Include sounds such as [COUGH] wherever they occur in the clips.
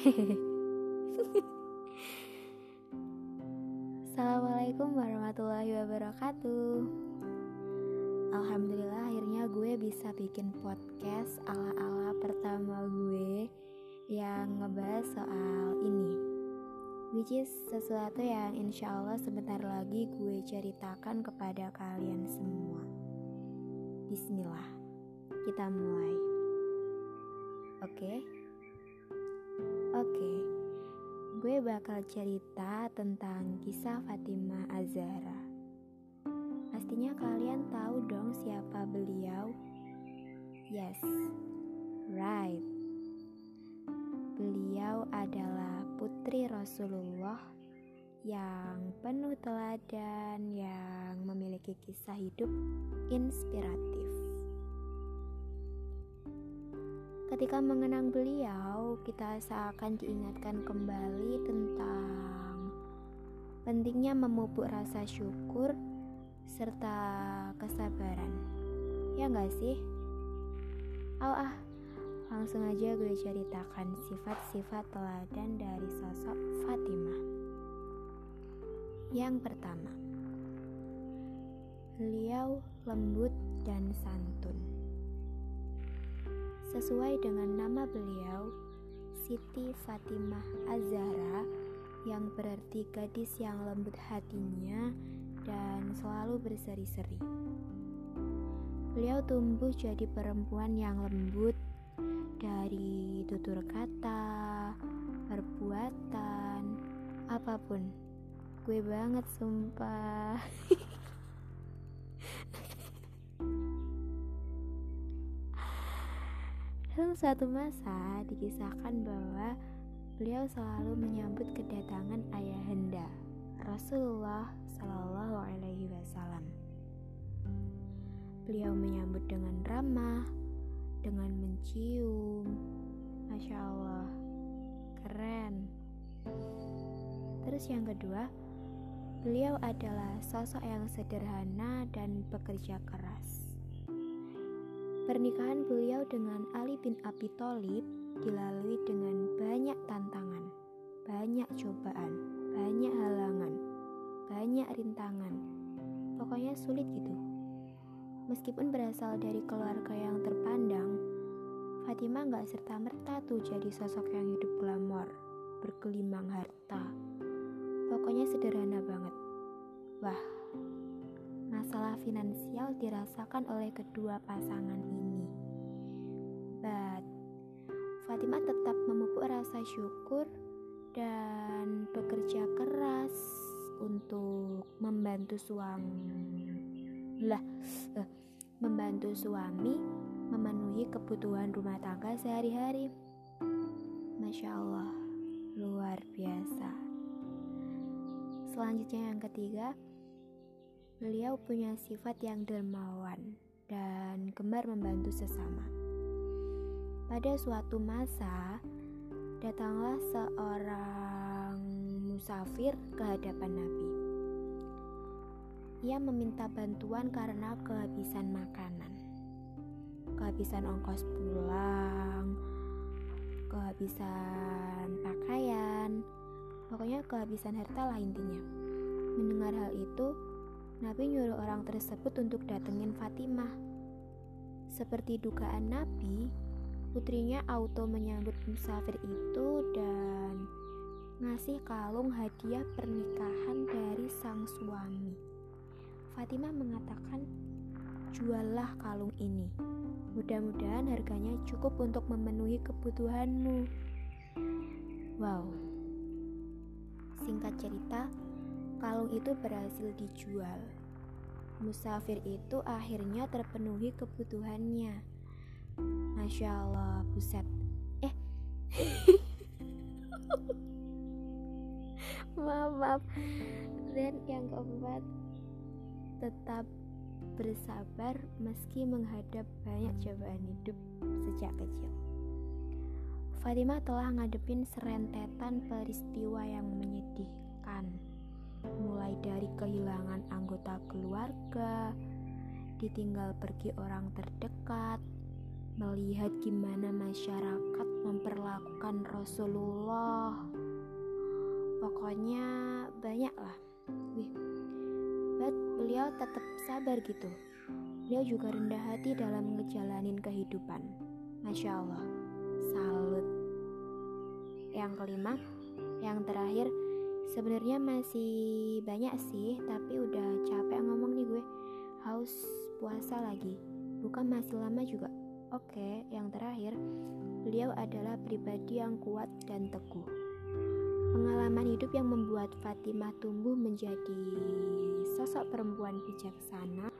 [LAUGHS] Assalamualaikum warahmatullahi wabarakatuh. Alhamdulillah akhirnya gue bisa bikin podcast ala-ala pertama gue Yang ngebahas soal ini. Which is sesuatu yang insya Allah sebentar lagi gue ceritakan kepada kalian semua. Bismillah Kita mulai. Oke? okay? Oke gue bakal cerita tentang kisah Fatimah Azara. Pastinya kalian tahu dong siapa beliau? Yes, right. Beliau adalah putri Rasulullah yang penuh teladan yang memiliki kisah hidup inspiratif. Ketika mengenang beliau, kita seakan diingatkan kembali tentang pentingnya memupuk rasa syukur serta kesabaran. Ya enggak sih? Oh ah, langsung aja gue ceritakan sifat-sifat teladan dari sosok Fatimah. Yang pertama, beliau lembut dan santun. Sesuai dengan nama beliau, Siti Fatimah Az-Zahra yang berarti gadis yang lembut hatinya dan selalu berseri-seri. Beliau tumbuh jadi perempuan yang lembut dari tutur kata, perbuatan, apa pun. Gue banget sumpah. [LAUGHS] Dalam suatu masa dikisahkan bahwa beliau selalu menyambut kedatangan ayahanda Rasulullah Shallallahu Alaihi Wasallam. Beliau menyambut dengan ramah, dengan mencium. Masya Allah, keren. Terus yang kedua, beliau adalah sosok yang sederhana dan bekerja keras. Pernikahan beliau dengan Ali bin Abi Thalib dilalui dengan banyak tantangan, banyak cobaan, banyak halangan, banyak rintangan. Pokoknya sulit gitu. Meskipun berasal dari keluarga yang terpandang, Fatimah gak serta-merta tuh jadi sosok yang hidup glamor, berkelimang harta. Pokoknya sederhana banget. Wah, masalah finansial dirasakan oleh kedua pasangan ini. But Fatimah tetap memupuk rasa syukur dan bekerja keras untuk membantu suami. Lah, eh, membantu suami memenuhi kebutuhan rumah tangga sehari-hari. Masya Allah, luar biasa. Selanjutnya yang ketiga, Beliau punya sifat yang dermawan dan gemar membantu sesama. Pada suatu masa, datanglah seorang musafir ke hadapan Nabi. Ia meminta bantuan karena kehabisan makanan, kehabisan ongkos pulang, kehabisan pakaian, pokoknya kehabisan harta lah intinya. Mendengar hal itu, Nabi nyuruh orang tersebut untuk datengin Fatimah. Seperti dugaan Nabi, putrinya auto menyambut musafir itu dan ngasih kalung hadiah pernikahan dari sang suami. Fatimah mengatakan, "Juallah kalung ini. Mudah-mudahan harganya cukup untuk memenuhi kebutuhanmu." Wow. Singkat cerita, kalung itu berhasil dijual. Musafir itu akhirnya terpenuhi kebutuhannya. Masya Allah, buset. Eh, [LAUGHS] maaf, maaf. Dan yang keempat, tetap bersabar meski menghadap banyak cobaan hidup sejak kecil. Fatimah telah ngadepin serentetan peristiwa yang menyedihkan mulai dari kehilangan anggota keluarga, ditinggal pergi orang terdekat, melihat gimana masyarakat memperlakukan Rasulullah. Pokoknya banyak lah. Wih, but beliau tetap sabar gitu. Beliau juga rendah hati dalam ngejalanin kehidupan. Masya Allah, salut. Yang kelima, yang terakhir, sebenarnya masih banyak sih, tapi udah capek ngomong nih gue. Haus puasa lagi, bukan masih lama juga. Oke, yang terakhir, beliau adalah pribadi yang kuat dan teguh. Pengalaman hidup yang membuat Fatimah tumbuh menjadi sosok perempuan bijaksana,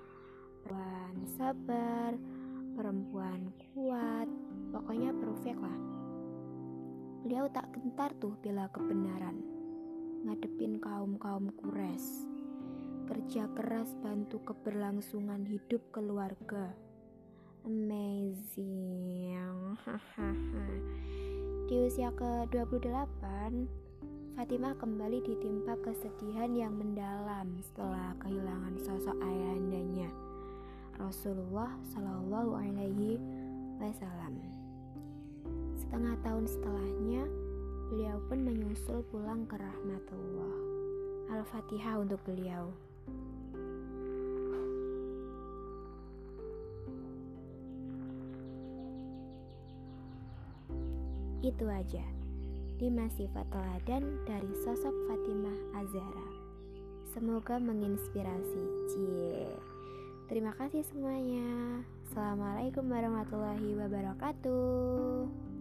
perempuan sabar, perempuan kuat, pokoknya perfect lah. Beliau tak gentar tuh bela kebenaran, ngadepin kaum-kaum kures, kerja keras bantu keberlangsungan hidup keluarga. Amazing. [LAUGHS] Di usia ke-28, Fatimah kembali ditimpa kesedihan yang mendalam setelah kehilangan sosok ayahnya. Rasulullah Shallallahu Alaihi Wasallam. Setengah tahun setelahnya, beliau pun menyusul pulang ke rahmatullah. Al-Fatihah untuk beliau. Itu aja. Lima sifat teladan dari sosok Fatimah Azhara. Semoga menginspirasi. Cie. Terima kasih semuanya. Assalamualaikum warahmatullahi wabarakatuh.